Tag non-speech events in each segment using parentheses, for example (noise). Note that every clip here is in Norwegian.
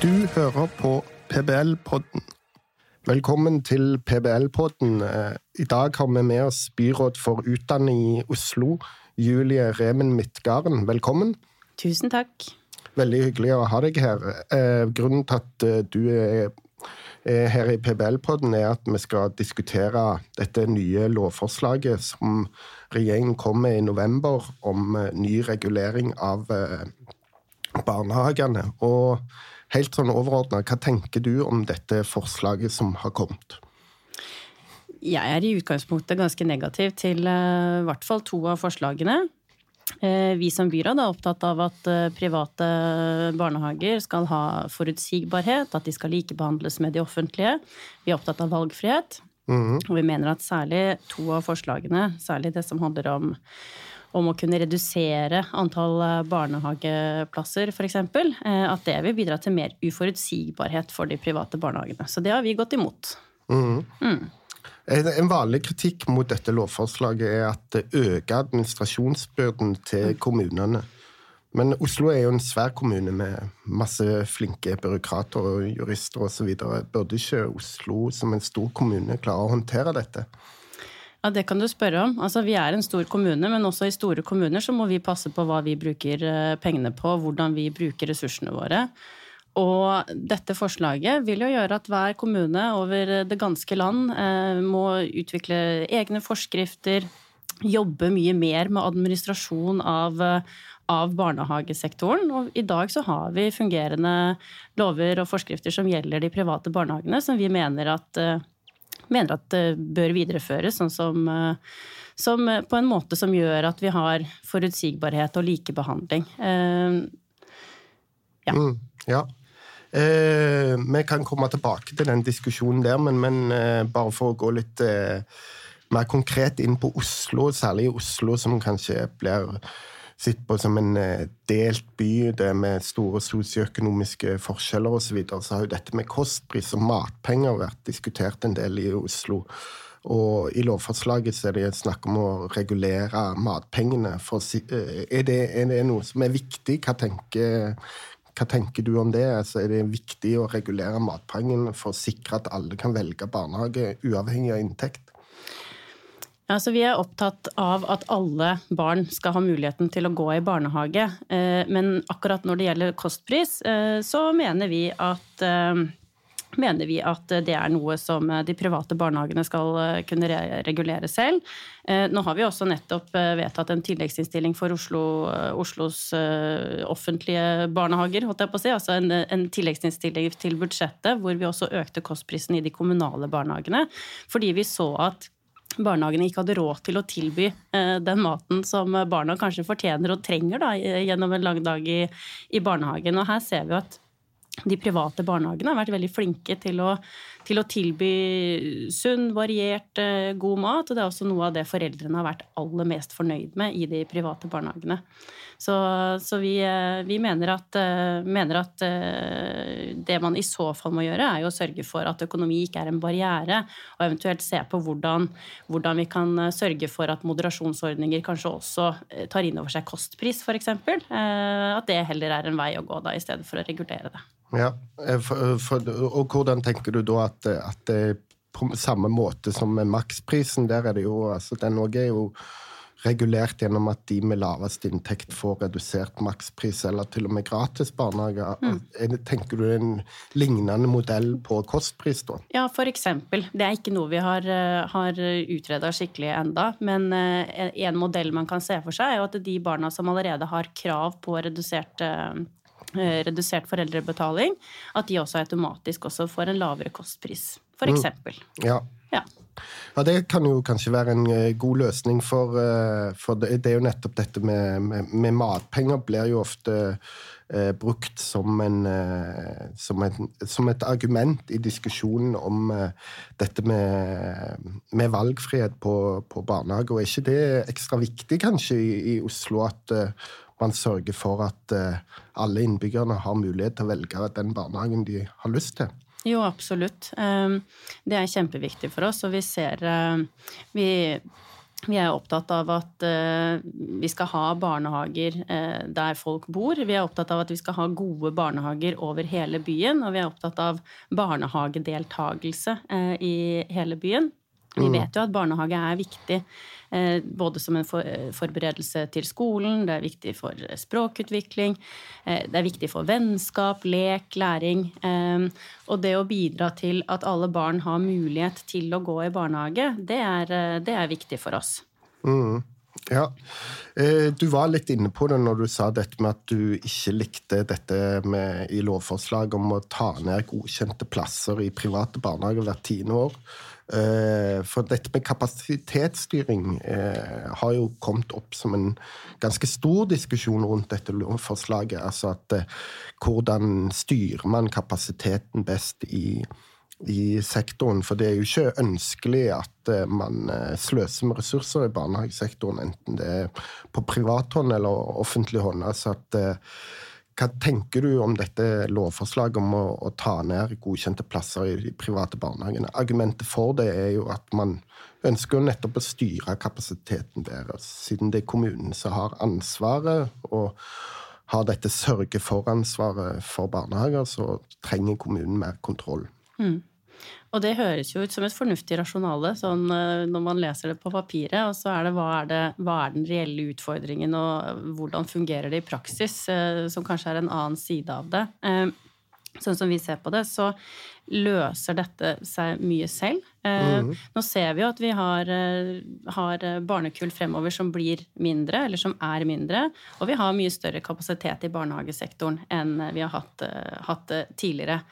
Du hører på PBL-podden. Velkommen til PBL-podden. Eh, I dag har vi med oss byråd for utdanning i Oslo, Julie Remen Midtgarden. Velkommen. Tusen takk. Veldig hyggelig å ha deg her. Eh, grunnen til at eh, du er her i PBL-podden, er at vi skal diskutere dette nye lovforslaget som regjeringen kom med i november om ny regulering av barnehagene. Og helt sånn overordna, hva tenker du om dette forslaget som har kommet? Jeg er i utgangspunktet ganske negativ til i hvert fall to av forslagene. Vi som byråd er opptatt av at private barnehager skal ha forutsigbarhet, at de skal likebehandles med de offentlige. Vi er opptatt av valgfrihet. Mm. Og vi mener at særlig to av forslagene, særlig det som handler om om å kunne redusere antall barnehageplasser, f.eks. At det vil bidra til mer uforutsigbarhet for de private barnehagene. Så det har vi gått imot. Mm. Mm. En vanlig kritikk mot dette lovforslaget er at det øker administrasjonsbyrden til kommunene. Men Oslo er jo en svær kommune med masse flinke byråkrater og jurister osv. Burde ikke Oslo som en stor kommune klare å håndtere dette? Ja, Det kan du spørre om. Altså, Vi er en stor kommune, men også i store kommuner så må vi passe på hva vi bruker pengene på, hvordan vi bruker ressursene våre. Og dette forslaget vil jo gjøre at hver kommune over det ganske land må utvikle egne forskrifter, jobbe mye mer med administrasjon av, av barnehagesektoren. Og i dag så har vi fungerende lover og forskrifter som gjelder de private barnehagene, som vi mener at mener at det bør videreføres, sånn som, som, på en måte som gjør at vi har forutsigbarhet og likebehandling. Ja. Mm, ja. Eh, vi kan komme tilbake til den diskusjonen der, men, men eh, bare for å gå litt eh, mer konkret inn på Oslo, særlig Oslo, som kanskje blir sett på som en delt by det med store sosioøkonomiske forskjeller osv., så, videre, så har jo dette med kostpris og matpenger vært diskutert en del i Oslo. Og i lovforslaget så er det snakk om å regulere matpengene. For, er, det, er, det, noe som er viktig? Hva tenker, hva tenker du om det? Altså, er det viktig å regulere matpengene for å sikre at alle kan velge barnehage uavhengig av inntekt? Altså, vi er opptatt av at alle barn skal ha muligheten til å gå i barnehage. Men akkurat når det gjelder kostpris, så mener vi at mener vi at det er noe som de private barnehagene skal kunne regulere selv. Nå har vi også nettopp vedtatt en tilleggsinnstilling for Oslo, Oslos offentlige barnehager, holdt jeg på å si. Altså en, en tilleggsinnstilling til budsjettet hvor vi også økte kostprisen i de kommunale barnehagene. Fordi vi så at barnehagene ikke hadde råd til å tilby den maten som barna kanskje fortjener og trenger da, gjennom en lang dag i, i barnehagen. Og her ser vi at de private barnehagene har vært veldig flinke til å, til å, tilby sunn, variert, god mat. Og det er også noe av det foreldrene har vært aller mest fornøyd med i de private barnehagene. Så, så vi, vi, mener at, mener at det man i så fall må gjøre, er jo å sørge for at økonomi ikke er en barriere, og eventuelt se på hvordan, hvordan vi kan sørge for at moderasjonsordninger kanskje også tar inn over seg kostpris, f.eks. At det heller er en vei å gå da, i stedet for å regulere det. Ja, for, for, Og hvordan tenker du da at, at på samme måte som med maksprisen, der er det jo altså Den òg er jo regulert gjennom at de med lavest inntekt får redusert makspris, eller til og med gratis barnehage. Mm. Tenker du en lignende modell på kostpris, da? Ja, for eksempel. Det er ikke noe vi har, har utreda skikkelig enda, men en modell man kan se for seg, er jo at de barna som allerede har krav på redusert redusert foreldrebetaling, at de også automatisk også får en lavere kostpris, f.eks. Mm. Ja. ja. Ja, Det kan jo kanskje være en god løsning, for, for det, er jo nettopp dette med, med, med matpenger blir jo ofte eh, brukt som, en, eh, som, en, som, et argument i diskusjonen om eh, dette med, med valgfrihet på, på, barnehage. Og er ikke det ekstra viktig kanskje i, i Oslo at man sørger for at alle innbyggerne har mulighet til å velge den barnehagen de har lyst til? Jo, absolutt. Det er kjempeviktig for oss, og vi ser Vi Vi er opptatt av at uh, vi skal ha barnehager uh, der folk bor. Vi er opptatt av at vi skal ha gode barnehager over hele byen. Og vi er opptatt av barnehagedeltagelse uh, i hele byen. Vi mm. vet jo at barnehage er viktig både som en forberedelse til skolen, det er viktig for språkutvikling, det er viktig for vennskap, lek, læring. Og det å bidra til at alle barn har mulighet til å gå i barnehage, det er, det er viktig for oss. Mm. Ja. Eh, du var litt inne på det når du sa dette med at du ikke likte dette med, i lovforslaget om å ta ned godkjente plasser i private barnehager hvert tiende år. Eh, for dette med kapasitetsstyring eh, har jo kommet opp som en ganske stor diskusjon rundt dette lovforslaget. Altså at hvordan styrer man kapasiteten best i i sektoren. For det er jo ikke ønskelig at eh, man eh, sløser med ressurser i barnehagesektoren, enten det er på privat hånd eller offentlig hånd. Altså at, eh, hva tenker du om dette lovforslaget om å, å, ta ned godkjente plasser i de private barnehagene? Argumentet for det er jo at man ønsker nettopp å styre kapasiteten deres, siden det er kommunen som har ansvaret. og har dette sørge-for-ansvaret for barnehager, så trenger kommunen mer kontroll. Mm. Og det høres jo ut som et fornuftig rasjonale sånn, eh, når man leser det på papiret. Og så er det hva, er det hva er den reelle utfordringen, og hvordan fungerer det i praksis? Eh, som kanskje er en annen side av det. Eh, sånn som vi ser på det, så løser dette seg mye selv. Mm. Nå ser vi jo at vi har, har, barnekull fremover som blir mindre, eller som er mindre. Og vi har mye større kapasitet i barnehagesektoren enn vi har hatt, hatt tidligere.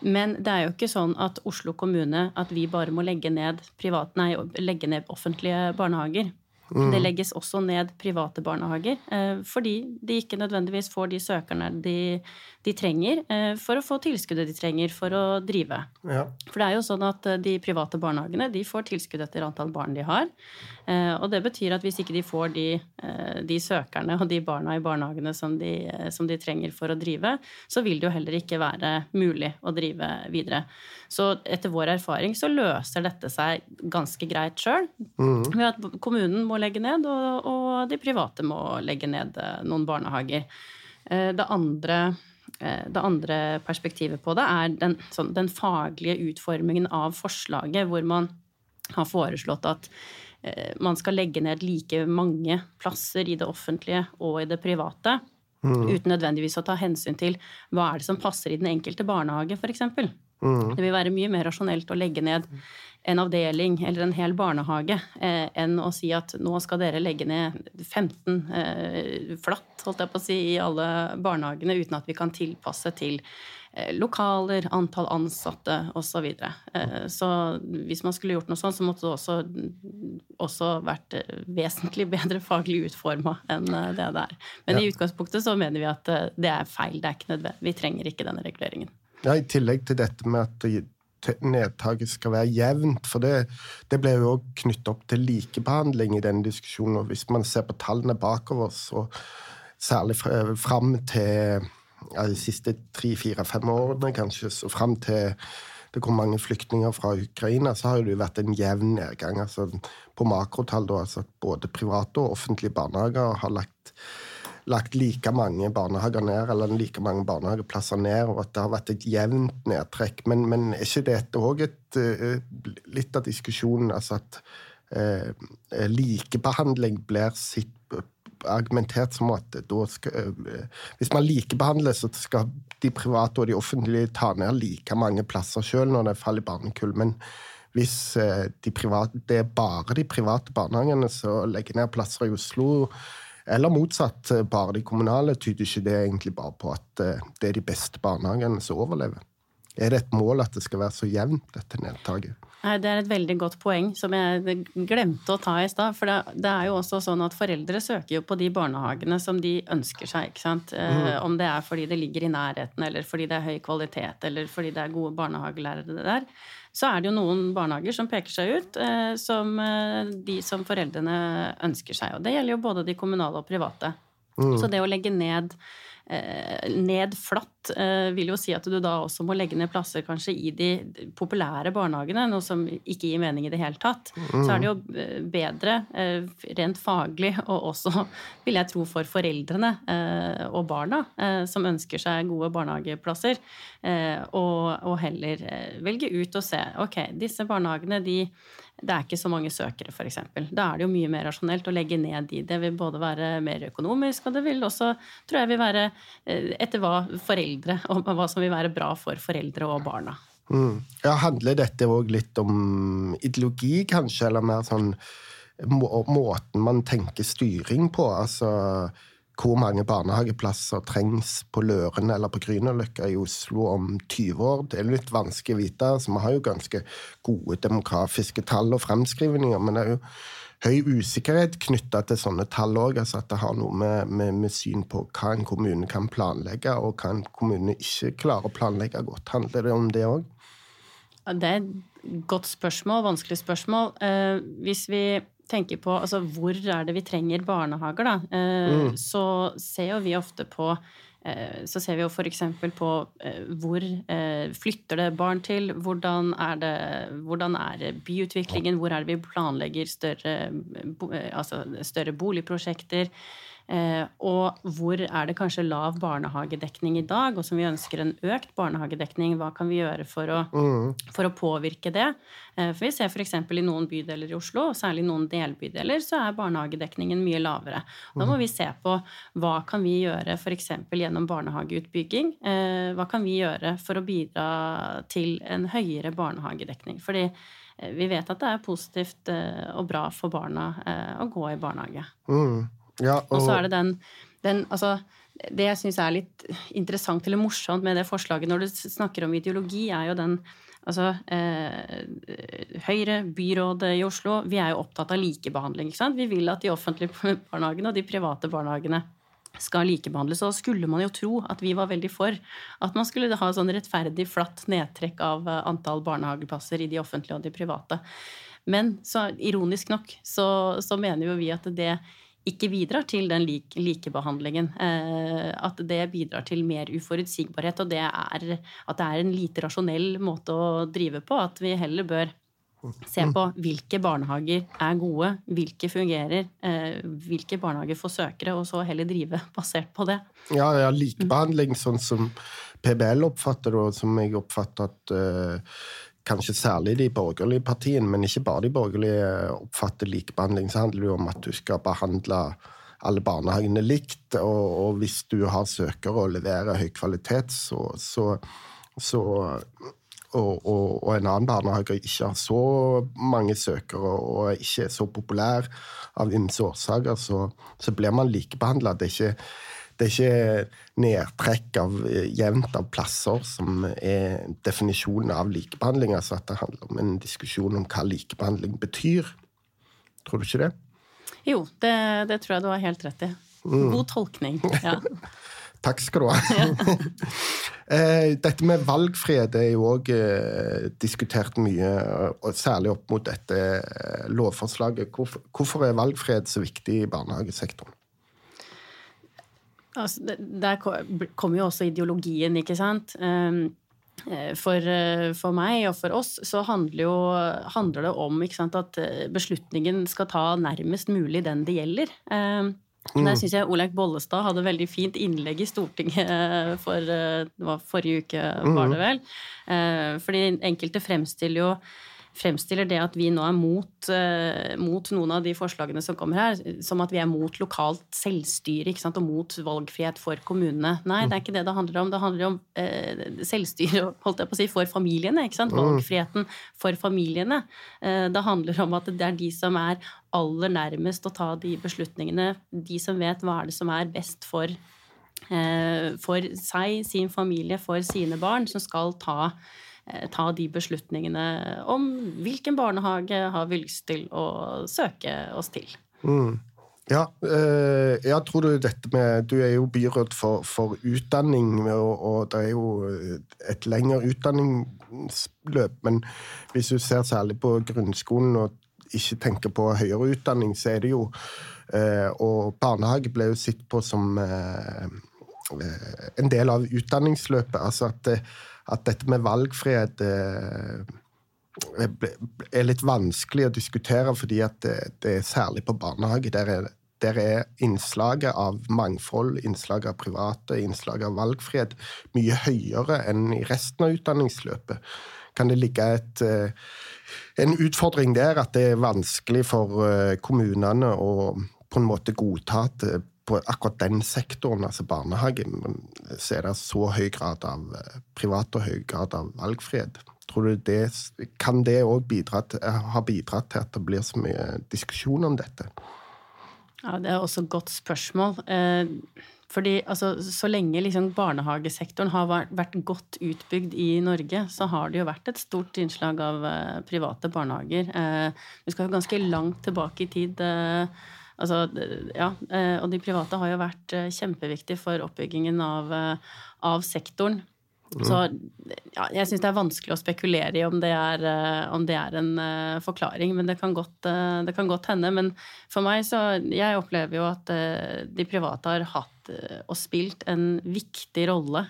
Men det er jo ikke sånn at Oslo kommune at vi bare må legge ned, privat, nei, legge ned offentlige barnehager. Mm. Det legges også ned private barnehager, eh, fordi de ikke nødvendigvis får de søkerne de, de trenger eh, for å få tilskuddet de trenger for å drive. Ja. For det er jo sånn at eh, de private barnehagene de får tilskudd etter antall barn de har. Og det betyr at hvis ikke de får de, de søkerne og de barna i barnehagene som de, som de, trenger for å drive, så vil det jo heller ikke være mulig å drive videre. Så etter vår erfaring så løser dette seg ganske greit sjøl. Mm. Ved at kommunen må legge ned, og, og de private må legge ned noen barnehager. Det andre Eh, det andre perspektivet på det er den, sånn, den, faglige utformingen av forslaget, hvor man har foreslått at eh, man skal legge ned like mange plasser i det offentlige og i det private. Mm. Uten nødvendigvis å ta hensyn til hva er det som passer i den enkelte barnehage, f.eks. Mm. Det vil være mye mer rasjonelt å legge ned en avdeling eller en hel barnehage eh, enn å si at nå skal dere legge ned 15 eh, flatt holdt jeg på å si, i alle barnehagene uten at vi kan tilpasse til eh, lokaler, antall ansatte osv. Så, eh, så hvis man skulle gjort noe sånt, så måtte det også, også vært eh, vesentlig bedre faglig utforma enn eh, det det er. Men ja. i utgangspunktet så mener vi at det er feil. Det er ikke nødvendig. Vi trenger ikke denne reguleringen. Ja, I tillegg til dette med at nedtaket skal være jevnt. For det, det ble jo knyttet opp til likebehandling i denne diskusjonen. og Hvis man ser på tallene bakover, så særlig fram til ja, de siste tre, fire, fem årene, kanskje, så fram til det kom mange flyktninger fra Ukraina, så har det jo vært en jevn nedgang. altså På makrotall, da, altså både private og offentlige barnehager har lagt lagt like mange barnehager ned, eller like mange barnehageplasser ned, og at det har vært et jevnt nedtrekk. Men, men er ikke dette òg uh, litt av diskusjonen? Altså at eh, likebehandling blir sitt argumentert som at skal, Hvis man likebehandler, så skal de private og de offentlige ta ned like mange plasser sjøl når det faller i barnekull. Men hvis de private, det er bare de private barnehagene som legger ned plasser i Oslo eller motsatt, eh, bare de kommunale, tyder ikke det egentlig bare på at eh, det er de beste barnehagene som overlever? Er det et mål at det skal være så jevnt, dette nedtaket? Nei, Det er et veldig godt poeng som jeg glemte å ta i stad. For det, det, er jo også sånn at foreldre søker jo på de barnehagene som de ønsker seg. ikke sant? Eh, mm. Om det er fordi det ligger i nærheten, eller fordi det er høy kvalitet, eller fordi det er gode barnehagelærere der så er det jo noen barnehager som peker seg ut eh, som eh, de som foreldrene ønsker seg. Og det gjelder jo både de kommunale og private. Mm. Så det å legge ned, eh, ned flatt kutt eh, vil jo si at du da også må legge ned plasser kanskje i de populære barnehagene, noe som ikke gir mening i det hele tatt. Mm. Så er det jo bedre eh, rent faglig, (laughs) og også, vil jeg tro, for foreldrene eh, og barna som ønsker seg gode barnehageplasser, eh, og, heller velge ut og se ok, disse barnehagene de det er ikke så mange søkere, f.eks. Da er det jo mye mer rasjonelt å legge ned de. Det vil både være mer økonomisk, og det vil også, tror jeg, vil være etter hva foreldre (laughs) og hva som vil være bra for foreldre og barna. Mm. Ja, Handler dette òg litt om ideologi, kanskje, eller mer sånn må, måten man tenker styring på? Altså hvor mange barnehageplasser trengs på Løren eller på Grünerløkka i Oslo om 20 år. Det er litt vanskelig å vite. så Vi har jo ganske gode demografiske tall og fremskrivninger, men det er jo høy usikkerhet knytta til sånne tall òg. Altså at det har noe med, med, med, syn på hva en kommune kan planlegge, og hva en kommune ikke klarer å planlegge godt. Handler det om det òg? Det er et godt spørsmål, vanskelig spørsmål. Eh, hvis vi tenker på altså, hvor er det vi trenger barnehager, da, eh, mm. så ser jo vi ofte på så ser vi jo f.eks. på eh, hvor flytter det barn til, hvordan er, det, hvordan er byutviklingen, hvor er det vi planlegger større, altså større boligprosjekter. Eh, og hvor er det kanskje lav barnehagedekning i dag, og som vi ønsker en økt barnehagedekning, hva kan vi gjøre for å, mm. for å påvirke det? Eh, for vi ser f.eks. i noen bydeler i Oslo, og særlig i noen delbydeler, så er barnehagedekningen mye lavere. Da må mm. vi se på hva kan vi gjøre f.eks. gjennom barnehageutbygging. Eh, hva kan vi gjøre for å bidra til en høyere barnehagedekning? Fordi vi vet at det er positivt og bra for barna å gå i barnehage. Mm. Ja, og... og så er det den, den altså, Det jeg syns er litt interessant eller morsomt med det forslaget når du snakker om ideologi, er jo den Altså, eh, Høyre, byrådet i Oslo, vi er jo opptatt av likebehandling. ikke sant? Vi vil at de offentlige (laughs) barnehagene og de private barnehagene skal likebehandles. Og skulle man jo tro at vi var veldig for at man skulle ha sånn rettferdig, flatt nedtrekk av eh, antall barnehageplasser i de offentlige og de private. Men så ironisk nok så, så mener jo vi at det ikke bidrar til den like, likebehandlingen. Eh, at det bidrar til mer uforutsigbarhet, og det er, at det er en lite rasjonell måte å drive på. At vi heller bør se på hvilke barnehager er gode, hvilke fungerer, eh, hvilke barnehager får søkere, og så heller drive (laughs) basert på det. Ja, ja likebehandling, sånn som PBL oppfatter det, og som jeg oppfatter at uh, kanskje særlig de borgerlige partiene, men ikke bare de borgerlige, oppfatter likebehandling, så handler det jo om at du skal behandle alle barnehagene likt. Og, og hvis du har søkere og leverer høy kvalitet, så, så, så og, og, og, en annen barnehage ikke har så mange søkere og ikke er så populær av ymse årsaker, så, så blir man likebehandla. Det er ikke det er ikke nedtrekk av eh, jevnt av plasser som er definisjonen av likebehandling. altså At det handler om en diskusjon om hva likebehandling betyr. Tror du ikke det? Jo, det, det tror jeg du har helt rett i. Mm. God tolkning. ja. (laughs) Takk skal du ha. (laughs) Eh, dette med valgfrihet er jo òg eh, diskutert mye, og særlig opp mot dette lovforslaget. Hvorfor er valgfrihet så viktig i barnehagesektoren? Altså, der kommer jo også ideologien, ikke sant. Ehm, eh, for, eh, for, meg og for oss så handler, jo, handler det om sant, at eh, beslutningen skal ta nærmest mulig den det gjelder. Ehm, mm. Der syns jeg Olaug Bollestad hadde veldig fint innlegg i Stortinget (laughs) for det var forrige uke, var det mm. vel. Fordi enkelte fremstiller jo fremstiller det at vi nå er mot, uh, mot, noen av de forslagene som kommer her, som at vi er mot lokalt selvstyre og mot valgfrihet for kommunene. Nei, det er ikke det det handler om. Det handler om uh, selvstyre holdt jeg på å si, for familiene. Mm. Valgfriheten for familiene. Uh, det handler om at det er de som er aller nærmest å ta de beslutningene. De som vet hva er det som er best for for seg, sin familie, for sine barn, som skal ta Eh, ta de beslutningene om hvilken barnehage har vi lyst til å søke oss til. Mm. Ja, eh, jeg tror du dette med Du er jo byråd for, for utdanning, og, og, det er jo et lengre utdanningsløp. Men hvis du ser særlig på grunnskolen og ikke tenker på høyere utdanning, så er det jo eh, Og barnehage ble jo sett på som en del av utdanningsløpet. Altså at, at dette med valgfrihet er litt vanskelig å diskutere, fordi at det, er særlig på barnehage. Der er, der er innslaget av mangfold, innslaget av private, innslaget av valgfrihet mye høyere enn i resten av utdanningsløpet. Kan det ligge et, eh, en utfordring der at det er vanskelig for eh, kommunene å på en måte godta at på akkurat den sektoren, altså barnehagen, så er det så høy grad av eh, privat og høy grad av valgfrihet. Tror du det, Kan det òg ha bidratt til at det blir så mye diskusjon om dette? Ja, Det er også et godt spørsmål. Eh, fordi altså, Så lenge liksom barnehagesektoren har vært godt utbygd i Norge, så har det jo vært et stort innslag av private barnehager. Vi skal jo ganske langt tilbake i tid. Altså, ja, og de private har jo vært kjempeviktige for oppbyggingen av, av sektoren. Så ja, jeg syns det er vanskelig å spekulere i om det er, eh, om det er en uh, forklaring, men det kan, godt, uh, det kan, godt, hende. Men for meg så Jeg opplever jo at uh, de private har hatt og spilt en viktig rolle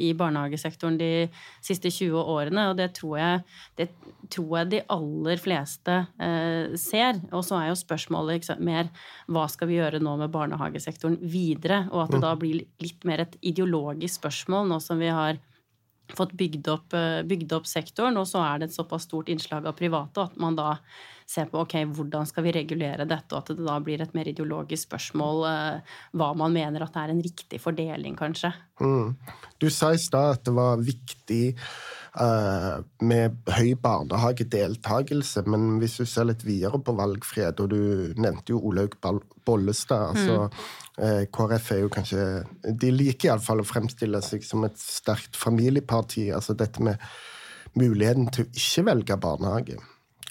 i barnehagesektoren de siste 20 årene, og det tror jeg, det tror jeg de aller fleste ser. Og så er jo spørsmålet liksom, mer hva skal vi gjøre nå med barnehagesektoren videre, og at det da blir litt mer et ideologisk spørsmål nå som vi har fått bygd opp, eh, bygd opp, sektoren, og så er det et såpass stort innslag av private at man da ser på ok, hvordan skal vi regulere dette, og at det da blir et mer ideologisk spørsmål eh, hva man mener at det er en riktig fordeling, kanskje. Mm. Du sa i stad at det var viktig uh, med høy barnehagedeltakelse, men hvis du ser litt videre på valgfrihet, og du nevnte jo Olaug Bollestad altså mm Eh, KrF er jo kanskje De liker iallfall å fremstille seg som et sterkt familieparti. Altså dette med muligheten til å ikke velge barnehage.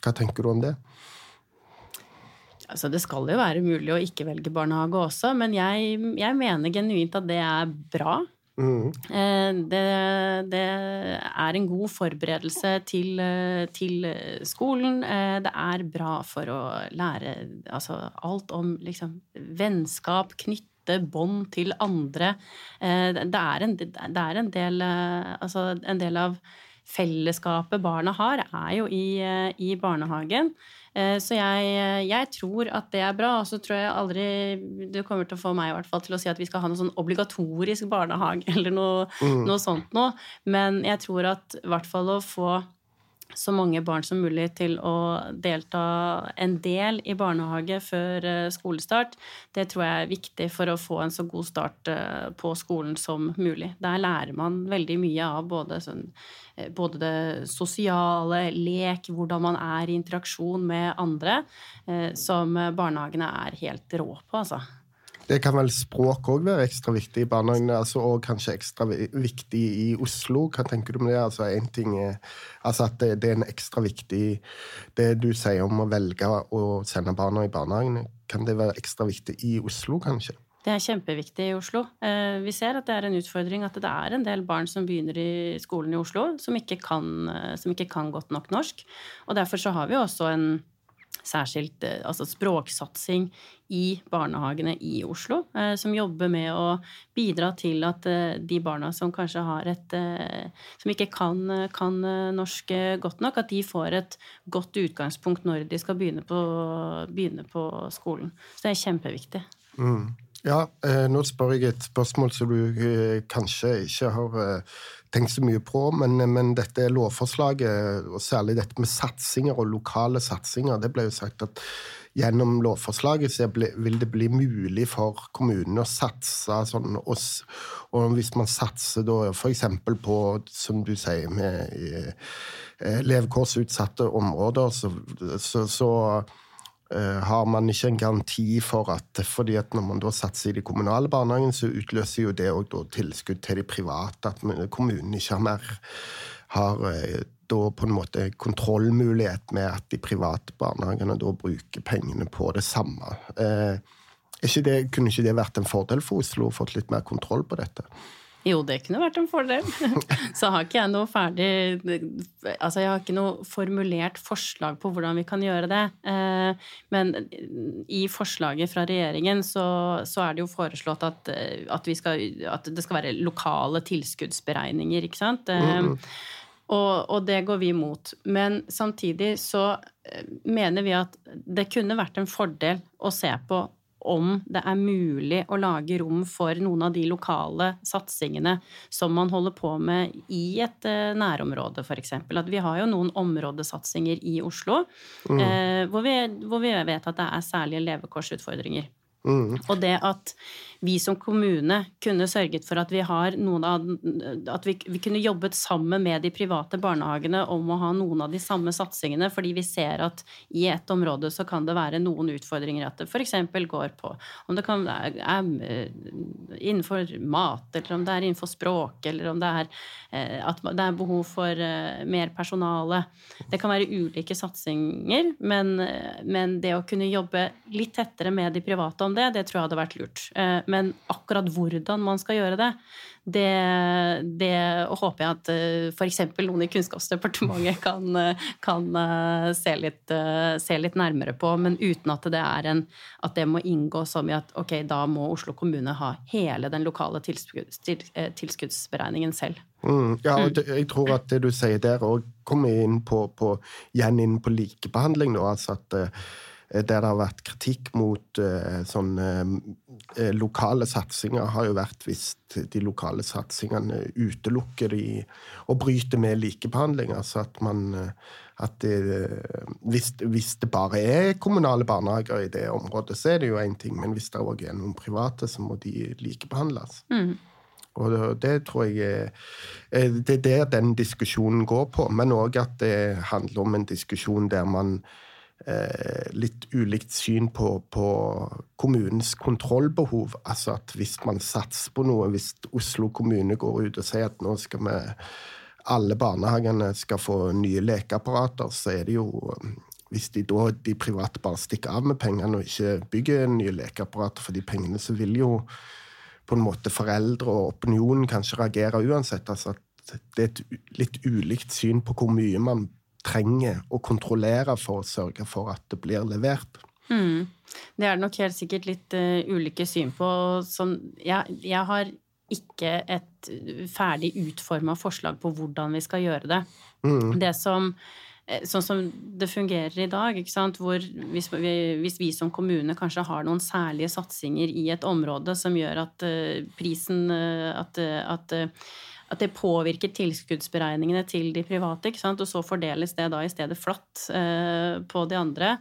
Hva tenker du om det? Altså, det skal jo være mulig å ikke velge barnehage også, men jeg, jeg mener genuint at det er bra. Mm. Det, det, er en god forberedelse til, til, skolen. Det er bra for å lære altså, alt om liksom, vennskap, knytte bånd til andre. Det er en, det er en del Altså, en del av fellesskapet barna har, er jo i, i barnehagen. Eh, så jeg, jeg, tror at det er bra. Og så tror jeg aldri du kommer til å få meg i hvert fall til å si at vi skal ha noe sånn obligatorisk barnehage (laughs) eller noe, mm. noe sånt noe. Men jeg tror at i hvert fall å få så mange barn som mulig til å delta en del i barnehage før eh, skolestart, det tror jeg er viktig for å få en så god start eh, på skolen som mulig. Der lærer man veldig mye av både, sånn, eh, både det sosiale, lek, hvordan man er i interaksjon med andre, som barnehagene er helt rå på, altså. Det kan vel språk òg være ekstra viktig i barnehagene, altså, og kanskje ekstra viktig i Oslo. Hva tenker du om det? Altså, en ting er, altså at det, det, er en ekstra viktig Det du sier om å velge å sende barna i barnehagen, kan det være ekstra viktig i Oslo, kanskje? Det er kjempeviktig i Oslo. Eh, vi ser at det er en utfordring at det er en del barn som begynner i skolen i Oslo, som ikke kan, eh, som ikke kan godt nok norsk. Og derfor så har vi også en særskilt eh, altså språksatsing i barnehagene i Oslo, eh, som jobber med å bidra til at eh, de barna som kanskje har et Som ikke kan, kan norsk godt nok, at de får et godt utgangspunkt når de skal begynne på, begynne på skolen. Så det er kjempeviktig. Mm. Ja, nå spør jeg et spørsmål som du kanskje ikke har tenkt så mye på, men, men, dette lovforslaget, og særlig dette med satsinger og lokale satsinger, det ble jo sagt at gjennom lovforslaget vil det bli mulig for kommunene å satse sånn, og, og hvis man satser da f.eks. på, som du sier, med eh, levekårsutsatte områder, så, så, så Eh, har man ikke en garanti for at fordi at når man da satser i de kommunale barnehagene, så utløser jo det òg tilskudd til de private. At kommunen ikke har mer har eh, da på en måte kontrollmulighet med at de private barnehagene da bruker pengene på det samme. Eh, ikke det, kunne ikke det vært en fordel for Oslo å fått litt mer kontroll på dette? Jo, det kunne vært en fordel. (laughs) Så har ikke jeg noe ferdig Altså, jeg har ikke noe formulert forslag på hvordan vi kan gjøre det. Eh, men i forslaget fra regjeringen så, så er det jo foreslått at, at, skal, at, det skal være lokale tilskuddsberegninger, ikke sant. Mm. Og, og, det går vi imot. Men samtidig så mener vi at det kunne vært en fordel å se på om det er mulig å lage rom for noen av de lokale satsingene som man holder på med i et eh, nærområde, f.eks. At vi har jo noen områdesatsinger i Oslo mm. eh, hvor, vi, hvor, vi, vet at det er særlige levekårsutfordringer. Mm. Og det at vi som kommune kunne sørget for at vi har noen av At vi, vi, kunne jobbet sammen med de private barnehagene om å ha noen av de samme satsingene, fordi vi ser at i et område så kan det være noen utfordringer at det f.eks. går på om det kan er, er innenfor mat, eller om det er innenfor språk, eller om det er eh, at det er behov for eh, mer personale. Det kan være ulike satsinger, men, men det å kunne jobbe litt tettere med de private om det, det tror jeg hadde vært lurt. Eh, men akkurat hvordan man skal gjøre det, det, det håper jeg at eh, f.eks. noen i Kunnskapsdepartementet kan, eh, kan se, litt, se, litt, nærmere på, men uten at det, er en, at det må inngå som i at ok, da må Oslo kommune ha hele den lokale tilskudds, tilskuddsberegningen selv. Mm, ja, og det, jeg tror at det du sier der òg kommer inn på, på, igjen inn på likebehandling. altså at der det har vært kritikk mot uh, sånne uh, lokale satsinger, har jo vært hvis de lokale satsingene utelukker de og bryter med likebehandling. Altså at man at det, hvis, hvis, det bare er kommunale barnehager i det området, så er det jo én ting, men hvis det òg er noen private, så må de likebehandles. Mm. Og det tror jeg Det er der den diskusjonen går på, men òg at det handler om en diskusjon der man eh, litt ulikt syn på, på, kommunens kontrollbehov. Altså at hvis man satser på noe, hvis Oslo kommune går ut og sier at nå skal vi alle barnehagene skal få nye lekeapparater, så er det jo Hvis de da de private bare stikker av med pengene og ikke bygger nye lekeapparater for de pengene, så vil jo på en måte foreldre og opinionen kanskje reagere uansett. Altså at det er et litt ulikt syn på hvor mye man trenger å kontrollere for å sørge for at det blir levert. Mm. Det er det nok helt sikkert litt uh, ulike syn på. Sånn, jeg, jeg, har ikke et ferdig utforma forslag på hvordan vi skal gjøre det. Mm. Det som eh, Sånn som det fungerer i dag, hvor hvis vi, hvis vi, som kommune kanskje har noen særlige satsinger i et område som gjør at uh, prisen uh, At, at at det påvirker tilskuddsberegningene til de private. Og så fordeles det da i stedet flatt eh, på de andre.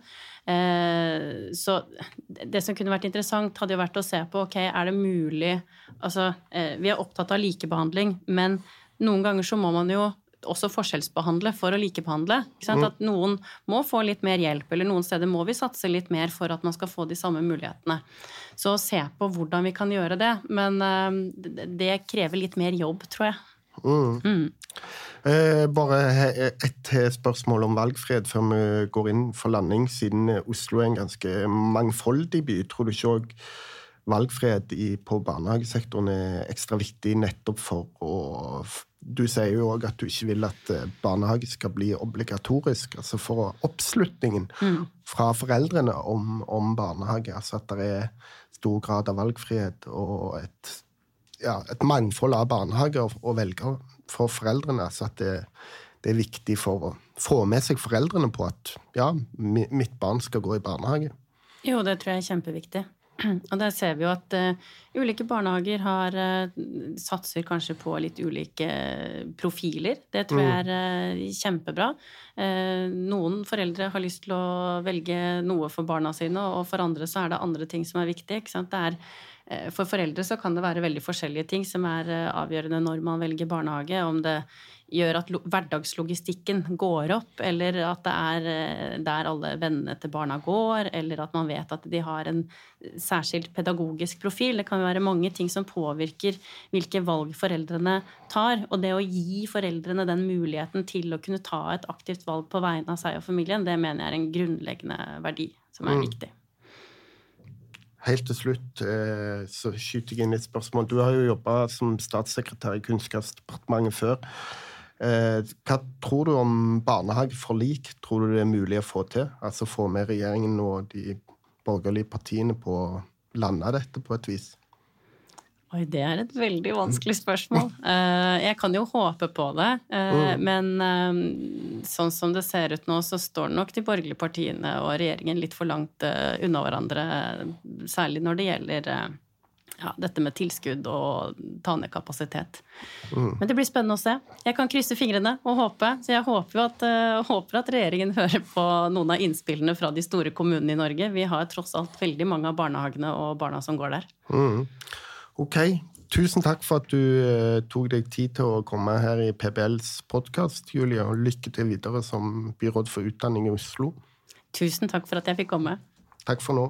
Eh, så det som kunne vært interessant, hadde jo vært å se på ok, er det mulig Altså, eh, vi er opptatt av likebehandling, men noen ganger så må man jo også forskjellsbehandle for å likebehandle. Mm. At noen må få litt mer hjelp, eller noen steder må vi satse litt mer for at man skal få de samme mulighetene. Så se på hvordan vi kan gjøre det. Men uh, det krever litt mer jobb, tror jeg. Mm. Mm. Eh, bare et spørsmål om valgfred før vi går inn for landing. Siden Oslo er en ganske mangfoldig by, tror du ikke òg valgfrihet på barnehagesektoren er ekstra viktig nettopp for å Du sier jo òg at du ikke vil at eh, barnehage skal bli obligatorisk. Altså for oppslutningen mm. fra foreldrene om, om, barnehage. Altså at det er stor grad av valgfrihet og et, ja, et mangfold av barnehager å velge for foreldrene. Altså at det, det, er viktig for å få med seg foreldrene på at ja, mitt barn skal gå i barnehage. Jo, det tror jeg er kjempeviktig. Og der ser vi jo at uh, ulike barnehager har uh, satser kanskje på litt ulike profiler. Det tror jeg mm. er uh, kjempebra. noen foreldre har lyst til å velge noe for barna sine, og for andre så er det andre ting som er viktig. Det er, for foreldre så kan det være veldig forskjellige ting som er avgjørende når man velger barnehage. Om det gjør at hverdagslogistikken går opp, eller at det er eh, der alle vennene til barna går, eller at man vet at de har en særskilt pedagogisk profil. Det kan være mange ting som påvirker hvilke valg foreldrene tar. Og det å gi foreldrene den muligheten til å kunne ta et aktivt valg på vegne av seg og familien, det mener jeg er en grunnleggende verdi som er mm. viktig. Helt til slutt eh, så skyter jeg inn et spørsmål. Du har jo jobba som statssekretær i Kunnskapsdepartementet før. Eh, hva tror du om barnehageforlik? Tror du det er mulig å få til? Altså få med regjeringen og de borgerlige partiene på å lande dette på et vis? Oi, det er et veldig vanskelig spørsmål. (laughs) Eh, jeg kan jo håpe på det. Mm. Men sånn som det ser ut nå, så står nok de borgerlige partiene og regjeringen litt for langt unna hverandre. Særlig når det gjelder ja, dette med tilskudd og ta ned kapasitet. Mm. Men det blir spennende å se. Jeg kan krysse fingrene og håpe. Så jeg håper, at, håper at regjeringen (laughs) hører på noen av innspillene fra de store kommunene i Norge. Vi har tross alt veldig mange av barnehagene og barna som går der. Mm. Ok. Tusen takk for at du uh, tok deg tid til å komme her i PBLs podkast, Julie. Og lykke til videre som byråd for utdanning i Oslo. Tusen takk for at jeg fikk komme. Takk for nå.